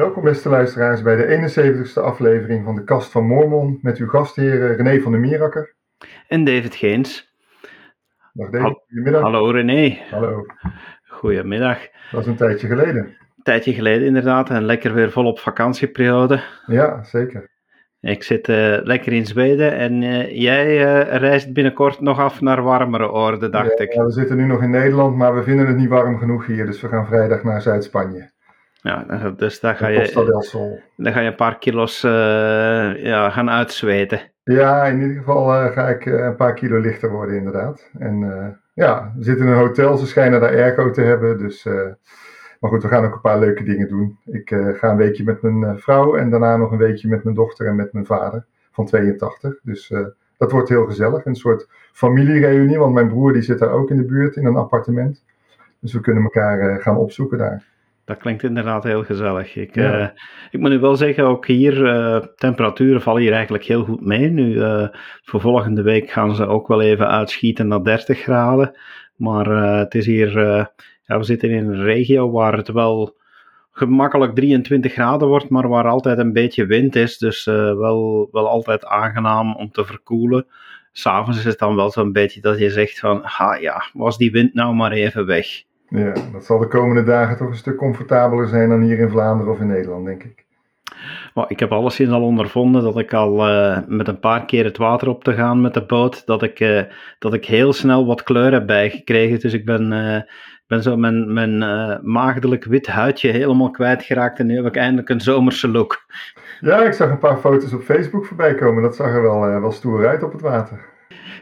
Welkom beste luisteraars bij de 71ste aflevering van de Kast van Mormon met uw gastheren René van der Mierakker. En David Geens. Dag David, goedemiddag. Hallo René. Hallo. Goedemiddag. Dat is een tijdje geleden. Een tijdje geleden inderdaad en lekker weer volop vakantieperiode. Ja, zeker. Ik zit uh, lekker in Zweden en uh, jij uh, reist binnenkort nog af naar warmere oorden, dacht ja, ik. we zitten nu nog in Nederland, maar we vinden het niet warm genoeg hier, dus we gaan vrijdag naar Zuid-Spanje. Ja, dus daar ga, je, daar ga je een paar kilo's ja, gaan uitzweten. Ja, in ieder geval ga ik een paar kilo lichter worden inderdaad. En ja, we zitten in een hotel, ze schijnen daar airco te hebben, dus... Maar goed, we gaan ook een paar leuke dingen doen. Ik ga een weekje met mijn vrouw en daarna nog een weekje met mijn dochter en met mijn vader van 82. Dus dat wordt heel gezellig. Een soort familiereunie, want mijn broer die zit daar ook in de buurt in een appartement. Dus we kunnen elkaar gaan opzoeken daar. Dat klinkt inderdaad heel gezellig. Ik, ja. ik moet nu wel zeggen, ook hier, temperaturen vallen hier eigenlijk heel goed mee. Nu, voor volgende week gaan ze ook wel even uitschieten naar 30 graden. Maar het is hier ja, we zitten in een regio waar het wel gemakkelijk 23 graden wordt, maar waar altijd een beetje wind is. Dus uh, wel, wel altijd aangenaam om te verkoelen. S'avonds is het dan wel zo'n beetje dat je zegt van, ha ja, was die wind nou maar even weg. Ja, dat zal de komende dagen toch een stuk comfortabeler zijn dan hier in Vlaanderen of in Nederland, denk ik. Oh, ik heb alleszins al ondervonden dat ik al uh, met een paar keer het water op te gaan met de boot, dat ik, uh, dat ik heel snel wat kleur heb bijgekregen. Dus ik ben, uh, ben zo mijn, mijn maagdelijk wit huidje helemaal kwijtgeraakt en nu heb ik eindelijk een zomerse look. Ja, ik zag een paar foto's op Facebook voorbij komen. Dat zag er wel, wel stoer uit op het water.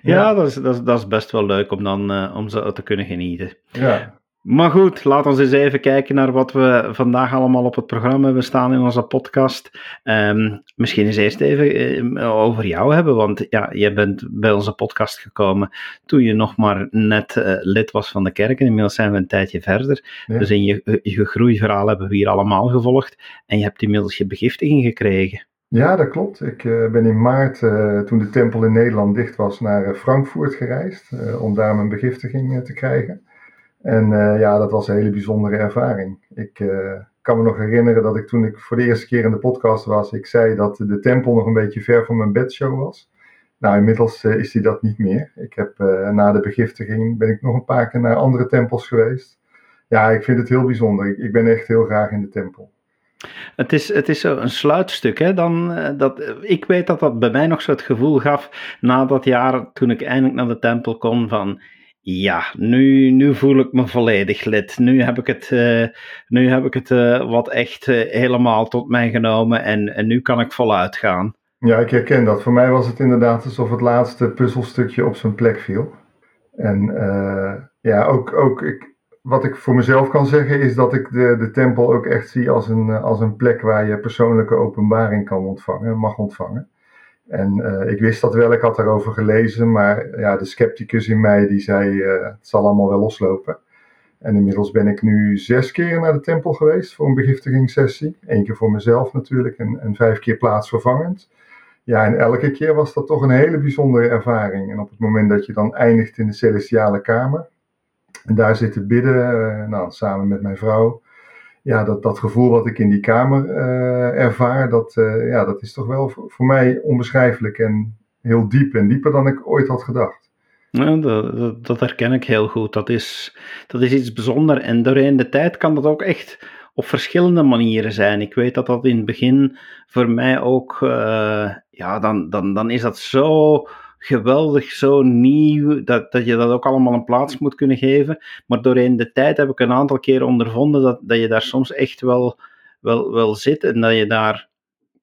Ja, ja dat, is, dat, is, dat is best wel leuk om dan om zo te kunnen genieten. Ja. Maar goed, laten we eens even kijken naar wat we vandaag allemaal op het programma hebben staan in onze podcast. Um, misschien eens eerst even uh, over jou hebben, want ja, je bent bij onze podcast gekomen toen je nog maar net uh, lid was van de kerk. En inmiddels zijn we een tijdje verder. Ja. Dus in je, je groeiverhaal hebben we hier allemaal gevolgd. En je hebt inmiddels je begiftiging gekregen. Ja, dat klopt. Ik uh, ben in maart, toen de tempel in Nederland dicht was, naar Frankfurt gereisd om daar mijn begiftiging te krijgen. En uh, ja, dat was een hele bijzondere ervaring. Ik uh, kan me nog herinneren dat ik toen ik voor de eerste keer in de podcast was, ik zei dat de tempel nog een beetje ver van mijn bedshow was. Nou, inmiddels uh, is die dat niet meer. Ik heb na de begiftiging ben ik nog een paar keer naar andere tempels geweest. Ja, ik vind het heel bijzonder. Ik, ben echt heel graag in de tempel. Het is, het is een sluitstuk. Hè? Dan, dat, ik weet dat dat bij mij nog zo het gevoel gaf na dat jaar toen ik eindelijk naar de tempel kon van ja, nu, nu voel ik me volledig lid. Nu heb ik het, uh, nu heb ik het uh, wat echt uh, helemaal tot mij genomen en, en nu kan ik voluit gaan. Ja, ik herken dat. Voor mij was het inderdaad alsof het laatste puzzelstukje op zijn plek viel. En ja, ook, ook ik, wat ik voor mezelf kan zeggen is dat ik de, de tempel ook echt zie als een, als een plek waar je persoonlijke openbaring kan ontvangen, mag ontvangen. En uh, ik wist dat wel, ik had erover gelezen, maar ja, de scepticus in mij die zei, uh, het zal allemaal wel loslopen. En inmiddels ben ik nu zes keer naar de tempel geweest voor een begiftigingssessie. Eén keer voor mezelf natuurlijk en, en vijf keer plaatsvervangend. Ja, en elke keer was dat toch een hele bijzondere ervaring. En op het moment dat je dan eindigt in de celestiale kamer, en daar zit te bidden, uh, nou, samen met mijn vrouw, ja, dat, dat gevoel wat ik in die kamer uh, ervaar, dat, uh, ja, dat is toch wel voor, voor, mij onbeschrijfelijk en heel diep en dieper dan ik ooit had gedacht. Ja, dat, dat herken ik heel goed. Dat is, dat is iets bijzonders en doorheen de tijd kan dat ook echt op verschillende manieren zijn. Ik weet dat dat in het begin voor mij ook, uh, ja, dan, dan, dan is dat zo geweldig, zo nieuw, dat, dat je dat ook allemaal een plaats moet kunnen geven. Maar doorheen de tijd heb ik een aantal keer ondervonden dat, dat je daar soms echt wel, wel, wel zit en dat je daar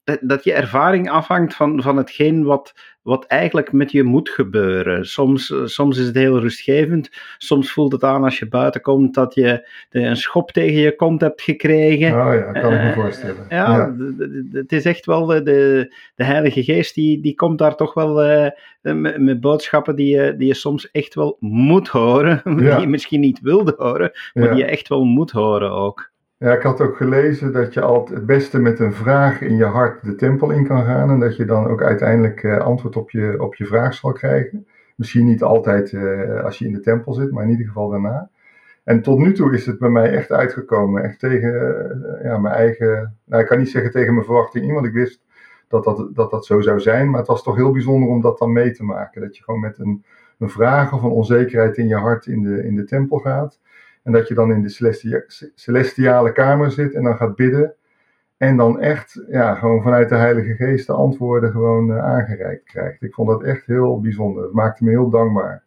dat, dat je ervaring afhangt van, van hetgeen wat, wat eigenlijk met je moet gebeuren. Soms, soms is het heel rustgevend, soms voelt het aan als je buiten komt dat je een schop tegen je kont hebt gekregen. Oh ja, kan ik me voorstellen. Uh, ja, ja. het is echt wel de, de, Heilige Geest, die, die komt daar toch wel uh, met, met, boodschappen die je, die je soms echt wel moet horen, ja. die je misschien niet wilde horen, maar die je echt wel moet horen ook. Ja, ik had ook gelezen dat je altijd het beste met een vraag in je hart de tempel in kan gaan. En dat je dan ook uiteindelijk uh, antwoord op je, op je vraag zal krijgen. Misschien niet altijd uh, als je in de tempel zit, maar in ieder geval daarna. En tot nu toe is het bij mij echt uitgekomen. Echt tegen ja, mijn eigen. Nou, ik kan niet zeggen tegen mijn verwachting in, want ik wist dat dat, dat dat zo zou zijn. Maar het was toch heel bijzonder om dat dan mee te maken. Dat je gewoon met een, een vraag of een onzekerheid in je hart in de, in de tempel gaat. En dat je dan in de celestiale kamer zit en dan gaat bidden. En dan echt, ja, gewoon vanuit de Heilige Geest de antwoorden gewoon uh, aangereikt krijgt. Ik vond dat echt heel bijzonder. Het maakte me heel dankbaar.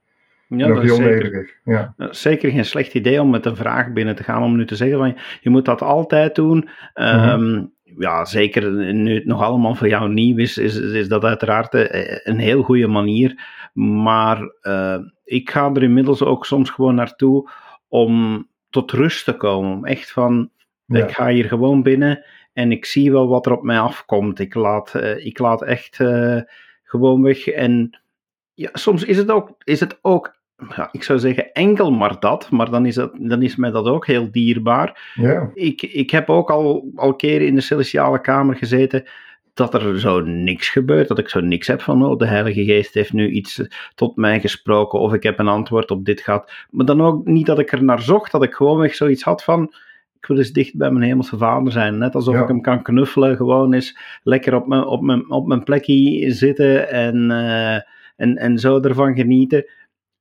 Ja, en ook heel zeker, nederig. Ja. Zeker geen slecht idee om met een vraag binnen te gaan. Om nu te zeggen van je moet dat altijd doen. Um, ja, zeker nu het nog allemaal voor jou nieuw is, is, is dat uiteraard eh, een heel goede manier. Maar uh, ik ga er inmiddels ook soms gewoon naartoe om tot rust te komen. Om echt van, ik ga hier gewoon binnen en ik zie wel wat er op mij afkomt. Ik laat, uh, ik laat echt uh, gewoon weg. En ja, soms is het ook, is het ook ja, ik zou zeggen enkel maar dat, maar dan is, dat, dan is mij dat ook heel dierbaar. Ja. Ik, ik heb ook al, al keren in de celestiale kamer gezeten dat er zo niks gebeurt, dat ik zo niks heb van, oh, de Heilige Geest heeft nu iets tot mij gesproken, of ik heb een antwoord op dit gehad. Maar dan ook niet dat ik er naar zocht, dat ik gewoonweg zoiets had van, ik wil eens dicht bij mijn hemelse vader zijn. Net alsof ik hem kan knuffelen, gewoon eens lekker op mijn, op mijn, op mijn plekje zitten en, uh, en, en zo ervan genieten.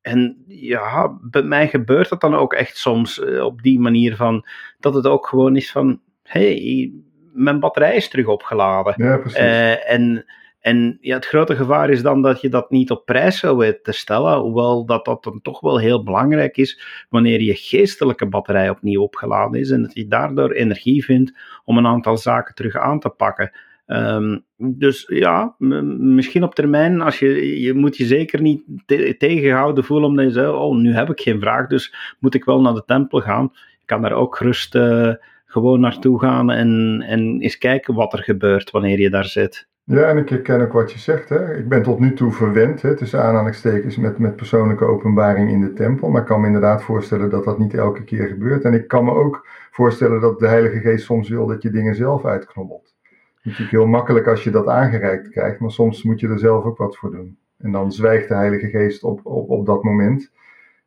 En ja, bij mij gebeurt dat dan ook echt soms uh, op die manier van, dat het ook gewoon is van, hey, mijn batterij is terug opgeladen. Ja, precies. Uh, en en ja, het grote gevaar is dan dat je dat niet op prijs zou weten te stellen, hoewel dat dat dan toch wel heel belangrijk is wanneer je geestelijke batterij opnieuw opgeladen is en dat je daardoor energie vindt om een aantal zaken terug aan te pakken. Um, dus ja, misschien op termijn, als je, je moet je zeker niet te tegengehouden voelen omdat je zegt, oh, nu heb ik geen vraag, dus moet ik wel naar de tempel gaan. Je kan daar ook gerust uh, gewoon naartoe gaan en, en eens kijken wat er gebeurt wanneer je daar zit. Ja, en ik herken ook wat je zegt. Hè. Ik ben tot nu toe verwend, hè, tussen aanhalingstekens, met, met persoonlijke openbaring in de tempel. Maar ik kan me inderdaad voorstellen dat dat niet elke keer gebeurt. En ik kan me ook voorstellen dat de Heilige Geest soms wil dat je dingen zelf uitknobbelt. Natuurlijk heel makkelijk als je dat aangereikt krijgt, maar soms moet je er zelf ook wat voor doen. En dan zwijgt de Heilige Geest op, op, op dat moment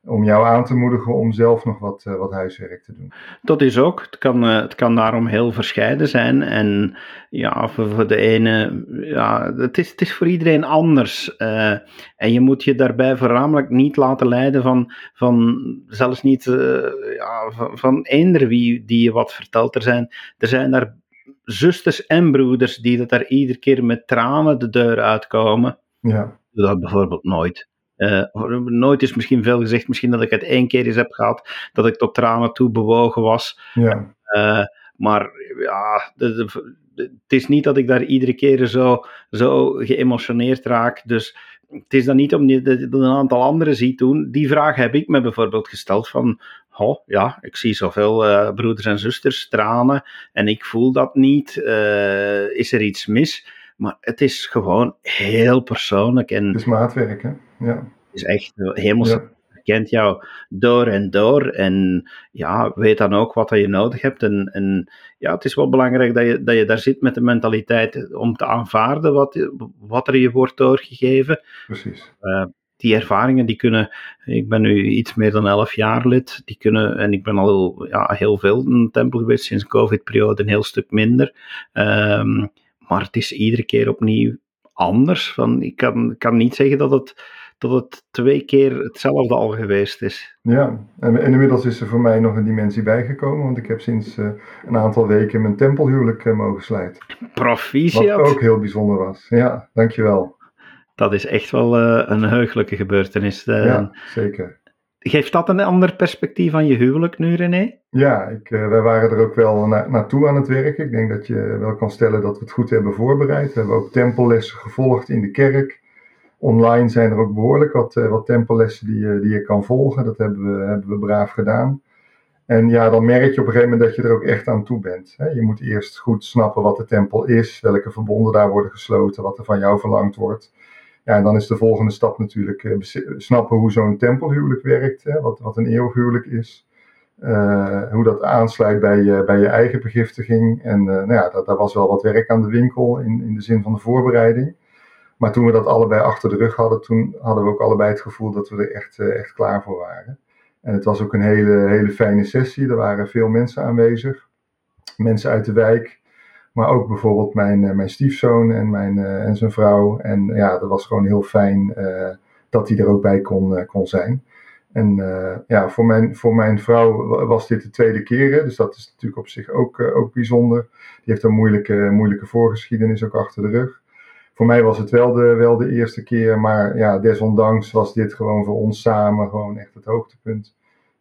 om jou aan te moedigen om zelf nog wat, uh, wat huiswerk te doen. Dat is ook. Het kan, uh, het kan daarom heel verscheiden zijn. En ja, voor, voor de ene, ja, het is, het is voor iedereen anders. Uh, en je moet je daarbij voornamelijk niet laten leiden van, van zelfs niet ja, van, van eender wie die je wat vertelt. Er zijn, er zijn daar zusters en broeders die dat daar iedere keer met tranen de deur uitkomen. Ja. Dat bijvoorbeeld nooit. Uh, nooit is misschien veel gezegd, misschien dat ik het één keer eens heb gehad, dat ik tot tranen toe bewogen was. Ja. Uh, maar ja, het is niet dat ik daar iedere keer zo, zo geëmotioneerd raak. Dus het is dan niet om je een aantal anderen ziet doen. Die vraag heb ik me bijvoorbeeld gesteld van, oh ja, ik zie zoveel uh, broeders en zusters tranen en ik voel dat niet. is er iets mis? Maar het is gewoon heel persoonlijk. En het is maatwerk, hè? Ja. Het is echt helemaal ja. kent jou door en door. En ja, weet dan ook wat je nodig hebt. En, en ja, het is wel belangrijk dat je, dat je daar zit met de mentaliteit om te aanvaarden wat, wat er je wordt doorgegeven. Precies. Uh, die ervaringen die kunnen, ik ben nu iets meer dan elf jaar lid, die kunnen, en ik ben al ja, heel veel in de tempel geweest sinds de COVID-periode, een heel stuk minder. Um, maar het is iedere keer opnieuw anders. Van, ik kan, kan niet zeggen dat het, dat het twee keer hetzelfde al geweest is. Ja, en, inmiddels is er voor mij nog een dimensie bijgekomen, want ik heb sinds uh, een aantal weken mijn tempelhuwelijk uh, mogen slijten. Proficiat. Wat ook heel bijzonder was. Ja, dankjewel. Dat is echt wel uh, een heugelijke gebeurtenis. ja, zeker. Geeft dat een ander perspectief aan je huwelijk nu, René? Ja, ik, uh, wij waren er ook wel na, naartoe aan het werken. Ik denk dat je wel kan stellen dat we het goed hebben voorbereid. We hebben ook tempellessen gevolgd in de kerk. Online zijn er ook behoorlijk wat, uh, wat tempellessen die, die je kan volgen. Dat hebben we, hebben we braaf gedaan. En ja, dan merk je op een gegeven moment dat je er ook echt aan toe bent. Hè? Je moet eerst goed snappen wat de tempel is, welke verbonden daar worden gesloten, wat er van jou verlangd wordt. Ja, en dan is de volgende stap natuurlijk uh, snappen hoe zo'n tempelhuwelijk werkt, hè, wat, wat een eeuwhuwelijk is. Uh, hoe dat aansluit bij je, bij je eigen begiftiging. En uh, nou ja, dat, daar was wel wat werk aan de winkel in, in de zin van de voorbereiding. Maar toen we dat allebei achter de rug hadden, toen hadden we ook allebei het gevoel dat we er echt, echt klaar voor waren. En het was ook een hele, hele fijne sessie. Er waren veel mensen aanwezig. Mensen uit de wijk. Maar ook bijvoorbeeld mijn, mijn stiefzoon en, mijn, en zijn vrouw. En ja, dat was gewoon heel fijn dat hij er ook bij kon, kon zijn. En ja, voor mijn, voor mijn vrouw was dit de tweede keer, hè, dus dat is natuurlijk op zich ook, ook bijzonder. Die heeft een moeilijke, moeilijke voorgeschiedenis ook achter de rug. Voor mij was het wel de, wel de eerste keer, maar ja, desondanks was dit gewoon voor ons samen gewoon echt het hoogtepunt.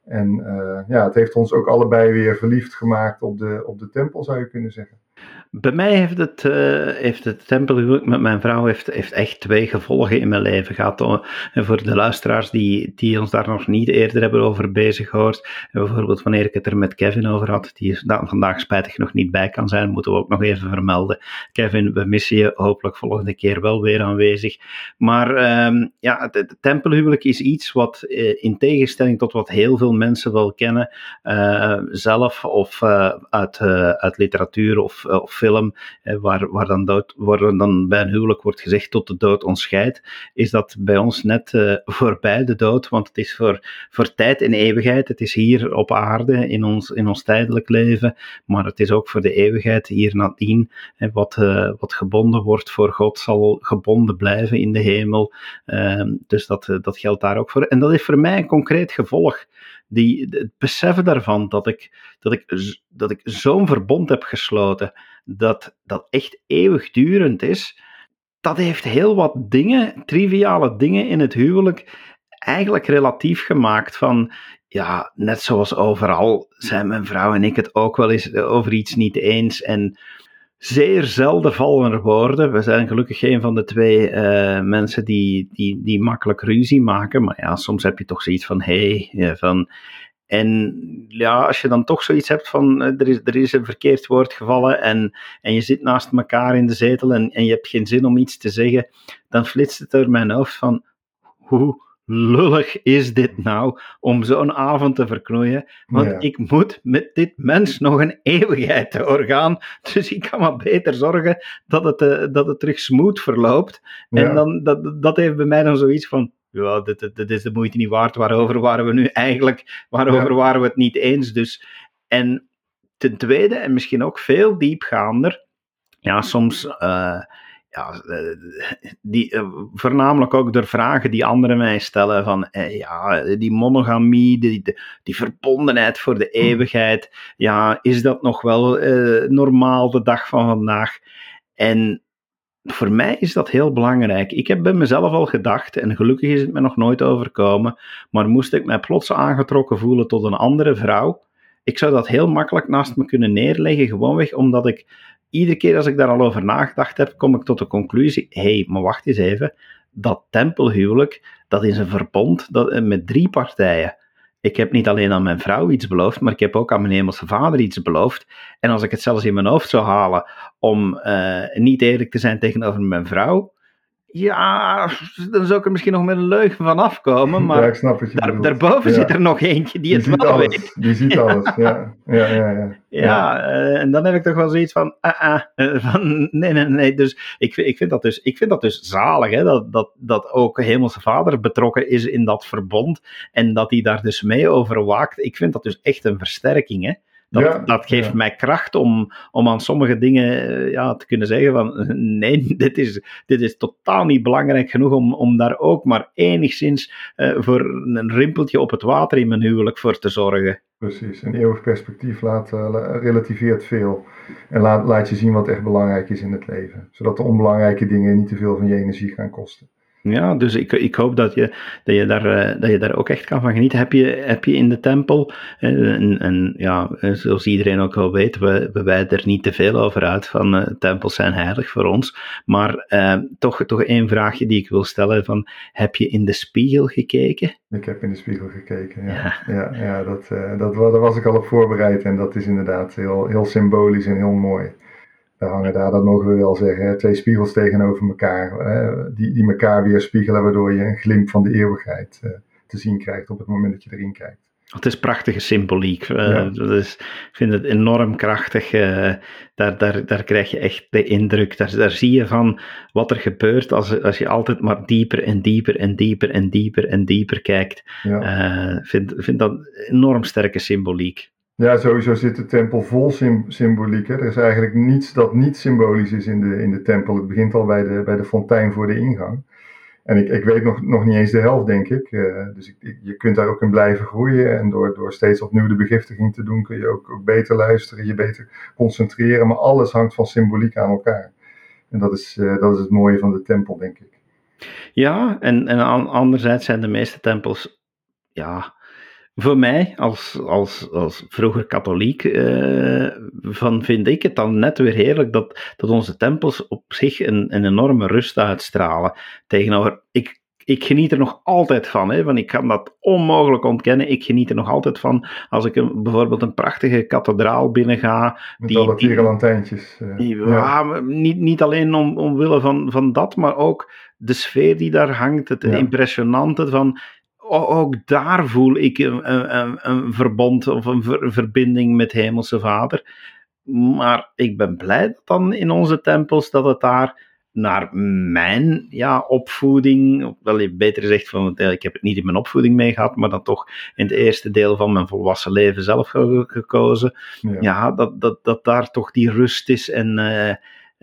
En ja, het heeft ons ook allebei weer verliefd gemaakt op de, op de tempel, zou je kunnen zeggen. Bij mij heeft het, uh, heeft het tempelhuwelijk met mijn vrouw heeft, heeft echt twee gevolgen in mijn leven gehad. En voor de luisteraars die, die ons daar nog niet eerder hebben over bezig gehoord, bijvoorbeeld wanneer ik het er met Kevin over had, die vandaag spijtig nog niet bij kan zijn, moeten we ook nog even vermelden. Kevin, we missen je hopelijk volgende keer wel weer aanwezig. Maar uh, ja, het, tempelhuwelijk is iets wat uh, in tegenstelling tot wat heel veel mensen wel kennen, uh, zelf of uit, uit literatuur of, of film, waar, waar, dan dood, dan bij een huwelijk wordt gezegd tot de dood ons scheidt, is dat bij ons net uh, voorbij de dood, want het is voor, voor tijd en eeuwigheid. Het is hier op aarde in ons, in ons tijdelijk leven, maar het is ook voor de eeuwigheid hier nadien. Wat, uh, wat gebonden wordt voor God zal gebonden blijven in de hemel. Uh, dus dat, dat geldt daar ook voor. En dat heeft voor mij een concreet gevolg die, het beseffen daarvan dat ik, dat ik, dat ik zo'n verbond heb gesloten, dat dat echt eeuwigdurend is, dat heeft heel wat dingen, triviale dingen in het huwelijk, eigenlijk relatief gemaakt van, ja, net zoals overal zijn mijn vrouw en ik het ook wel eens over iets niet eens en zeer zelden vallen er woorden. We zijn gelukkig geen van de twee uh, mensen die, die, die makkelijk ruzie maken. Maar ja, soms heb je toch zoiets van: hé, hey, van. En ja, als je dan toch zoiets hebt van er is, er is een verkeerd woord gevallen en, en je zit naast elkaar in de zetel en, en je hebt geen zin om iets te zeggen, dan flitst het door mijn hoofd van hoe lullig is dit nou om zo'n avond te verknoeien? Want ja. ik moet met dit mens nog een eeuwigheid doorgaan. Dus ik kan maar beter zorgen dat het, uh, dat het terug smooth verloopt. Ja. En dan, dat, dat heeft bij mij dan zoiets van. Ja, dit, dit, dit, is de moeite niet waard. Waarover waren we nu eigenlijk? Waarover ja. waren we het niet eens? Dus, en ten tweede, en misschien ook veel diepgaander. Ja, soms. Uh, ja, die, uh, voornamelijk ook door vragen die anderen mij stellen van eh, ja, die monogamie, die, die, die, verbondenheid voor de eeuwigheid, ja, is dat nog wel uh, normaal de dag van vandaag? En voor mij is dat heel belangrijk. Ik heb bij mezelf al gedacht, en gelukkig is het me nog nooit overkomen, maar moest ik mij plots aangetrokken voelen tot een andere vrouw, ik zou dat heel makkelijk naast me kunnen neerleggen, gewoonweg omdat ik iedere keer als ik daar al over nagedacht heb, kom ik tot de conclusie: hé, hey, maar wacht eens even. Dat tempelhuwelijk, dat is een verbond dat, met drie partijen. Ik heb niet alleen aan mijn vrouw iets beloofd, maar ik heb ook aan mijn hemelse vader iets beloofd. En als ik het zelfs in mijn hoofd zou halen om uh, niet eerlijk te zijn tegenover mijn vrouw, ja, dan zou ik er misschien nog met een leugen van afkomen. Maar ja, ik snap het, daar, daarboven ja. zit er nog eentje die, die het wel alles. weet. Die ziet ja. alles, ja. Ja, ja, ja. ja uh, en dan heb ik toch wel zoiets van, ah, ah, uh, van nee, nee, nee. Dus ik, ik, vind dat dus ik vind dat dus zalig, hè, dat, dat, dat ook Hemelse Vader betrokken is in dat verbond en dat hij daar dus mee over waakt. Ik vind dat dus echt een versterking, hè. Dat, ja, dat geeft ja. mij kracht om, om aan sommige dingen ja, te kunnen zeggen van nee, dit is, dit is totaal niet belangrijk genoeg om, om daar ook maar enigszins uh, voor een rimpeltje op het water in mijn huwelijk voor te zorgen. Precies, een eeuwig perspectief laat, uh, relativeert veel en laat, laat je zien wat echt belangrijk is in het leven. Zodat de onbelangrijke dingen niet te veel van je energie gaan kosten. Ja, dus ik, ik hoop dat je, dat, je daar, uh, dat je daar ook echt kan van genieten. Heb je, heb je in de tempel, uh, en, en ja, zoals iedereen ook wel weet, we, we wijden er niet te veel over uit van uh, tempels zijn heilig voor ons. Maar toch, toch één vraagje die ik wil stellen: van, heb je in de spiegel gekeken? Ik heb in de spiegel gekeken, ja. Ja, ja, ja dat, dat, daar was ik al op voorbereid en dat is inderdaad heel, heel symbolisch en heel mooi daar hangen daar, dat mogen we wel zeggen, twee spiegels tegenover elkaar, die, die elkaar weer spiegelen, waardoor je een glimp van de eeuwigheid uh, te zien krijgt op het moment dat je erin kijkt. Het is prachtige symboliek. Uh, dus ik vind het enorm krachtig. Uh, daar, daar, daar krijg je echt de indruk. Daar, daar zie je van wat er gebeurt als, als je altijd maar dieper en dieper en dieper en dieper en dieper kijkt. Ik ja. uh, vind, vind dat enorm sterke symboliek. Ja, sowieso zit de tempel vol symboliek. Hè. Er is eigenlijk niets dat niet symbolisch is in de, in de tempel. Het begint al bij de, bij de fontein voor de ingang. En ik, ik weet nog, nog niet eens de helft, denk ik. Uh, dus ik, je kunt daar ook in blijven groeien. En door, door steeds opnieuw de begiftiging te doen, kun je ook, ook beter luisteren, je beter concentreren. Maar alles hangt van symboliek aan elkaar. En dat is, uh, dat is het mooie van de tempel, denk ik. Ja, en, en anderzijds zijn de meeste tempels ja, voor mij, als, als, als vroeger katholiek, uh, van vind ik het dan net weer heerlijk dat, dat onze tempels op zich een, een enorme rust uitstralen. Tegenover, ik, ik geniet er nog altijd van, hè, want ik kan dat onmogelijk ontkennen. Ik geniet er nog altijd van als ik een, bijvoorbeeld een prachtige kathedraal binnenga. Met die, alle tierenlantijntjes. Uh, ja, Niet, niet alleen om, omwille van, van dat, maar ook de sfeer die daar hangt, het impressionante van ook daar voel ik een, een, een verbond of een, verbinding met Hemelse Vader. Maar ik ben blij dat dan in onze tempels dat het daar naar mijn ja, opvoeding, wel beter gezegd, van, ik heb het niet in mijn opvoeding mee gehad, maar dan toch in het eerste deel van mijn volwassen leven zelf gekozen. Ja, dat, dat, dat daar toch die rust is en uh,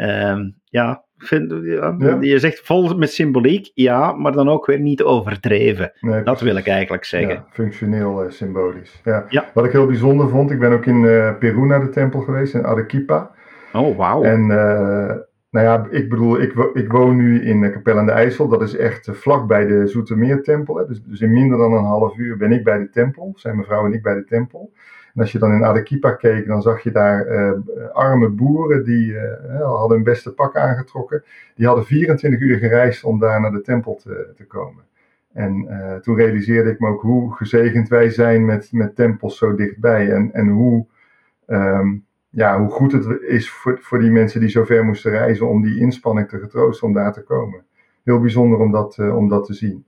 uh, ja, Vind, ja, Je zegt vol met symboliek, ja, maar dan ook weer niet overdreven. dat wil ik eigenlijk zeggen. Ja, functioneel uh, symbolisch. Ja. Wat ik heel bijzonder vond, ik ben ook in uh, Peru naar de tempel geweest, in Arequipa. Oh, wauw. En uh, nou ja, ik bedoel, ik, ik woon nu in Capelle aan de IJssel. Dat is echt vlak bij de Zoetermeertempel. Dus, dus in minder dan een half uur ben ik bij de tempel. Zijn mijn vrouw en ik bij de tempel. En als je dan in Arequipa keek, dan zag je daar uh, arme boeren die uh, hadden hun beste pak aangetrokken. Die hadden 24 uur gereisd om daar naar de tempel te, te komen. En uh, toen realiseerde ik me ook hoe gezegend wij zijn met, met tempels zo dichtbij. En, en hoe, um, ja, hoe goed het is voor, voor die mensen die zo ver moesten reizen om die inspanning te getroosten om daar te komen. Heel bijzonder om dat, om dat te zien.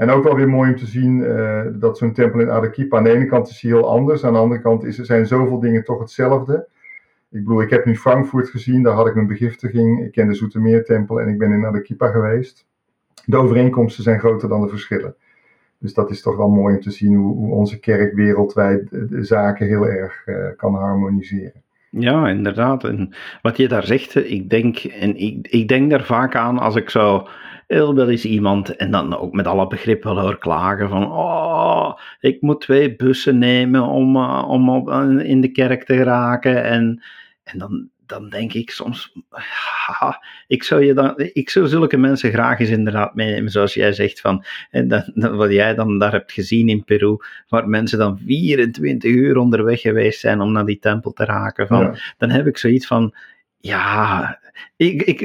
En ook wel weer mooi om te zien uh, dat zo'n tempel in Arequipa aan de ene kant is heel anders, aan de andere kant is, zijn zoveel dingen toch hetzelfde. Ik bedoel, ik heb nu Frankfurt gezien, daar had ik mijn begiftiging. Ik ken de Zoetermeertempel en ik ben in Arequipa geweest. De overeenkomsten zijn groter dan de verschillen. Dus dat is toch wel mooi om te zien hoe, onze kerk wereldwijd de, zaken heel erg uh, kan harmoniseren. Ja, inderdaad. En wat je daar zegt, ik denk, en ik, ik denk daar vaak aan als ik zo heel wel eens iemand, en dan ook met alle begrip wel hoor klagen van, oh, ik moet twee bussen nemen om, uh, om op, uh, in de kerk te raken. En, en dan, dan denk ik soms, ik, zou je dan, ik zou zulke mensen graag eens inderdaad meenemen, zoals jij zegt, van, en dat, wat jij dan daar hebt gezien in Peru, waar mensen dan 24 uur onderweg geweest zijn om naar die tempel te raken, van, dan heb ik zoiets van, ja, ik, ik,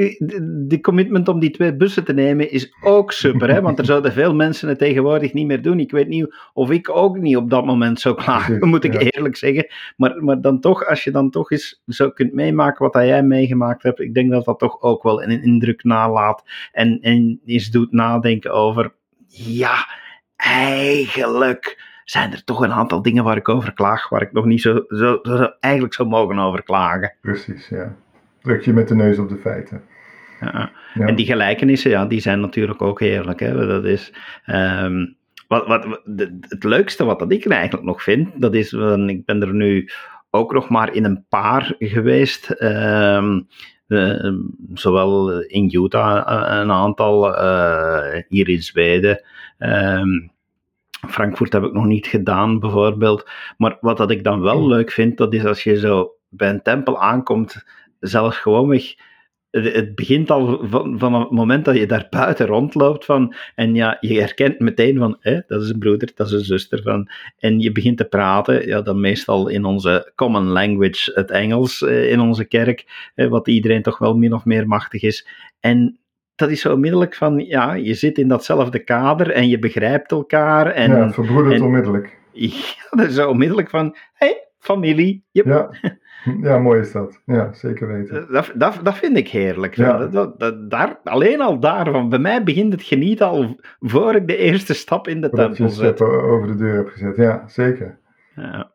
de commitment om die twee bussen te nemen is ook super, hè? want er zouden veel mensen het tegenwoordig niet meer doen. Ik weet niet of ik ook niet op dat moment zou klagen, moet ik eerlijk zeggen. Maar, maar dan toch, als je dan toch eens zo kunt meemaken wat jij meegemaakt hebt, ik denk dat dat toch ook wel een indruk nalaat en, en eens doet nadenken over, ja, eigenlijk zijn er toch een aantal dingen waar ik over klaag, waar ik nog niet zo, zo, zo eigenlijk zou mogen over klagen. Precies, ja druk je met de neus op de feiten. Ja. En die gelijkenissen, ja, die zijn natuurlijk ook heerlijk. Hè? Dat is, um, wat, wat, het leukste wat dat ik eigenlijk nog vind, dat is, ik ben er nu ook nog maar in een paar geweest. Um, uh, zowel in Utah eh, een aantal, uh, hier in Zweden. Um, Frankfurt heb ik nog niet gedaan, bijvoorbeeld. Maar wat dat ik dan wel leuk vind, dat is als je zo bij een tempel aankomt zelfs gewoonweg het begint al van, van het moment dat je daar buiten rondloopt van, en ja, je herkent meteen van, hè, dat is een broeder, dat is een zuster van, en je begint te praten, ja, dan meestal in onze common language, het Engels eh, in onze kerk, wat iedereen toch wel min of meer machtig is. En dat is zo onmiddellijk van, ja, je zit in datzelfde kader en je begrijpt elkaar. En, ja, verbroedert onmiddellijk. Ja, dat is zo onmiddellijk van, hé, hey, familie. Yep. Ja. Ja, mooi is dat. Ja, zeker weten. Eh, dat, dat, dat vind ik heerlijk. Ja. Dat, dat, daar, alleen al daarvan. Bij mij begint het genieten al voor ik de eerste stap in de tempel zet. over de deur heb gezet. Ja, zeker. Ja.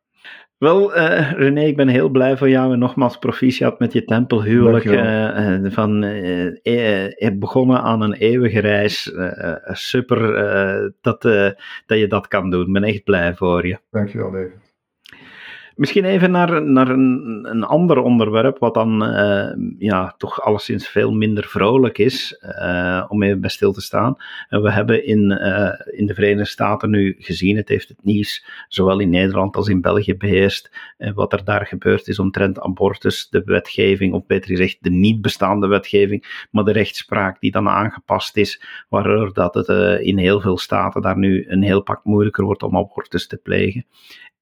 Wel, uh, René, ik ben heel blij voor jou en nogmaals proficiat met je tempelhuwelijk. Uh, van, uh, begonnen aan een eeuwige reis. super dat, dat je dat kan doen. Ik ben echt blij voor je. Dankjewel, David. Misschien even naar, naar een, een ander onderwerp, wat dan uh, ja, toch alleszins veel minder vrolijk is, uh, om even bij stil te staan. En we hebben in, in de Verenigde Staten nu gezien, het heeft het nieuws zowel in Nederland als in België beheerst, wat er daar gebeurd is omtrent abortus, de wetgeving, of beter gezegd de niet bestaande wetgeving, maar de rechtspraak die dan aangepast is, waardoor dat het in heel veel staten daar nu een heel pak moeilijker wordt om abortus te plegen.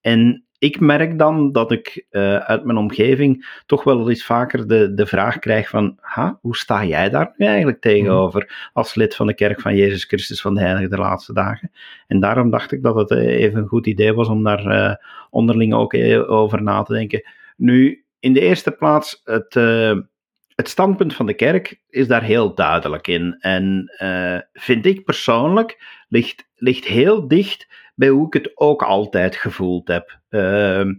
En ik merk dan dat ik uh, uit mijn omgeving toch wel eens vaker de, de vraag krijg van, ha, hoe sta jij daar nu eigenlijk tegenover als lid van de Kerk van Jezus Christus van de Heilige de Laatste Dagen? En daarom dacht ik dat het eh, even een goed idee was om daar uh, onderling ook over na te denken. Nu, in de eerste plaats, het, het standpunt van de kerk is daar heel duidelijk in. En vind ik persoonlijk, ligt, ligt heel dicht bij hoe ik het ook altijd gevoeld heb. Uh,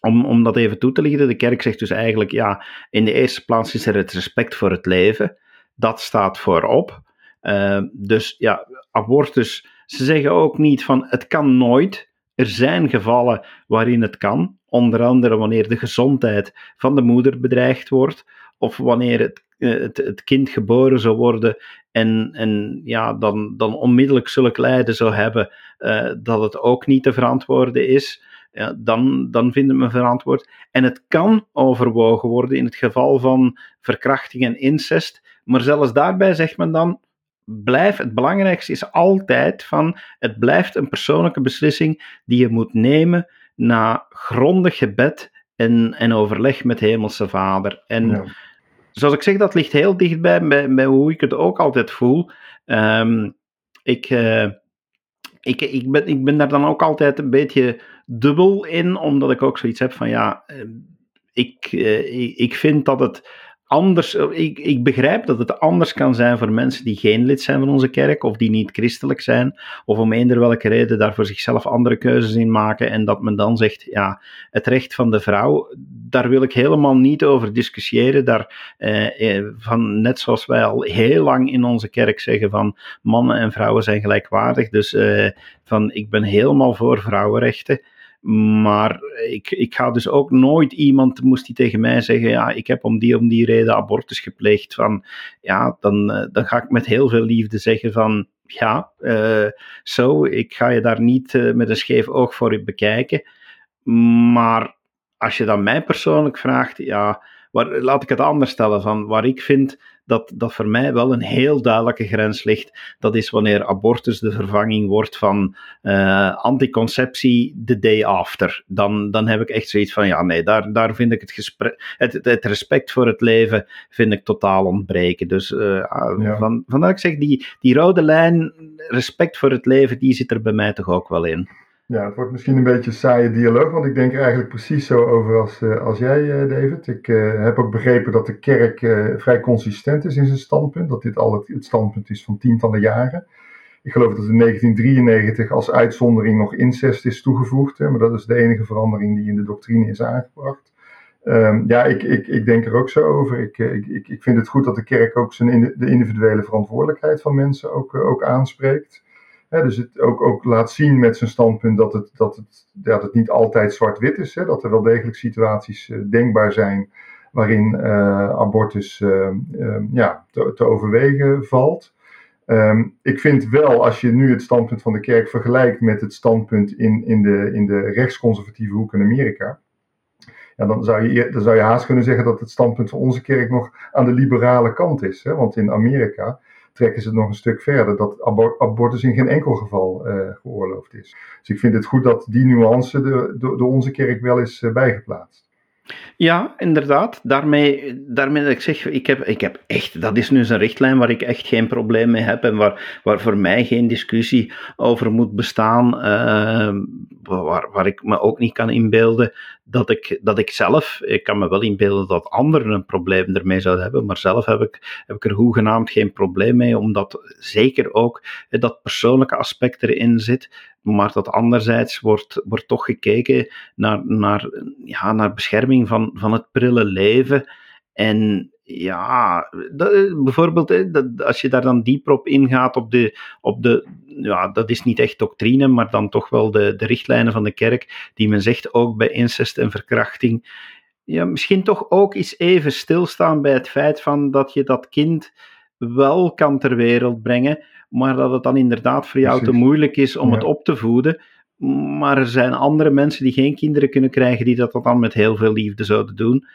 om, om dat even toe te lichten, de kerk zegt dus eigenlijk, ja, in de eerste plaats is er het respect voor het leven. Dat staat voorop. Uh, dus ja, abortus, ze zeggen ook niet van het kan nooit. Er zijn gevallen waarin het kan, onder andere wanneer de gezondheid van de moeder bedreigd wordt, of wanneer het, eh, het, het kind geboren zou worden en, en ja, dan, dan onmiddellijk zulk lijden zou hebben uh, dat het ook niet te verantwoorden is, ja, dan, dan vinden we verantwoord. En het kan overwogen worden in het geval van verkrachting en incest, maar zelfs daarbij zegt men dan, blijf, het belangrijkste is altijd van, het blijft een persoonlijke beslissing die je moet nemen na grondig gebed en, en overleg met Hemelse Vader. En ja zoals ik zeg, dat ligt heel dichtbij bij, hoe ik het ook altijd voel. Um, ik, uh, ik, ik, ben, ik ben daar dan ook altijd een beetje dubbel in, omdat ik ook zoiets heb van ja, ehm, uh, ik, ik vind dat het anders, ik, ik begrijp dat het anders kan zijn voor mensen die geen lid zijn van onze kerk of die niet christelijk zijn, of om eender welke reden daar voor zichzelf andere keuzes in maken en dat men dan zegt, ja, het recht van de vrouw, daar wil ik helemaal niet over discussiëren. Daar, eh, eh van, net zoals wij al heel lang in onze kerk zeggen van mannen en vrouwen zijn gelijkwaardig, dus eh, van ik ben helemaal voor vrouwenrechten. Maar ik, ik ga dus ook nooit iemand, moest die tegen mij zeggen, ja, ik heb om die om die reden abortus gepleegd. Van, ja, dan, eh, dan ga ik met heel veel liefde zeggen van, ja, uh, zo, ik ga je daar niet uh, met een scheef oog voor bekijken. Maar als je dan mij persoonlijk vraagt, ja, waar, laat ik het anders stellen, van waar ik vind dat, dat voor mij wel een heel duidelijke grens ligt. Dat is wanneer abortus de vervanging wordt van uh, anticonceptie the day after. Dan, dan heb ik echt zoiets van, ja nee, daar, daar vind ik het, gesprek, het, het respect voor het leven vind ik totaal ontbreken. Dus uh, ja. van, vandaar ik zeg, die, die rode lijn, respect voor het leven, die zit er bij mij toch ook wel in. Ja, het wordt misschien een beetje een saaie dialoog, want ik denk er eigenlijk precies zo over als, uh, als jij, uh, David. Ik uh, heb ook begrepen dat de kerk vrij consistent is in zijn standpunt, dat dit al het, standpunt is van tientallen jaren. Ik geloof dat in 1993 als uitzondering nog incest is toegevoegd, hè, maar dat is de enige verandering die in de doctrine is aangebracht. Um, ja, ik, ik, ik denk er ook zo over. Ik, ik, ik vind het goed dat de kerk ook zijn de individuele verantwoordelijkheid van mensen ook, ook aanspreekt dus het ook, ook laat zien met zijn standpunt dat het, dat het, dat het niet altijd zwart-wit is. Hè, dat er wel degelijk situaties uh, denkbaar zijn waarin uh, abortus uh, ja, te, overwegen valt. Um, ik vind wel, als je nu het standpunt van de kerk vergelijkt met het standpunt in, in, de, in de rechtsconservatieve hoek in Amerika. Ja, dan, zou je, zou je haast kunnen zeggen dat het standpunt van onze kerk nog aan de liberale kant is. Hè? Want in Amerika trekken ze het nog een stuk verder, dat abortus in geen enkel geval uh, geoorloofd is. Dus ik vind het goed dat die nuance door onze kerk wel is uh, bijgeplaatst. Ja, inderdaad. Daarmee, daarmee dat ik zeg, ik heb, ik heb echt, dat is nu een richtlijn waar ik echt geen probleem mee heb en waar, waar voor mij geen discussie over moet bestaan, uh, waar, waar ik me ook niet kan inbeelden dat ik, dat ik zelf, ik kan me wel inbeelden dat anderen een probleem ermee zouden hebben, maar zelf heb ik, heb ik er hoegenaamd geen probleem mee, omdat zeker ook dat persoonlijke aspect erin zit, maar dat anderzijds wordt, wordt toch gekeken naar, naar, ja, naar bescherming van, van het prille leven. En ja, dat, bijvoorbeeld, dat, als je daar dan dieper op ingaat, op de, op de, ja, dat is niet echt doctrine, maar dan toch wel de, de richtlijnen van de kerk, die men zegt ook bij incest en verkrachting. Ja, misschien toch ook eens even stilstaan bij het feit van dat je dat kind wel kan ter wereld brengen, maar dat het dan inderdaad voor jou te moeilijk is om het op te voeden. Maar er zijn andere mensen die geen kinderen kunnen krijgen, die dat dan met heel veel liefde zouden doen.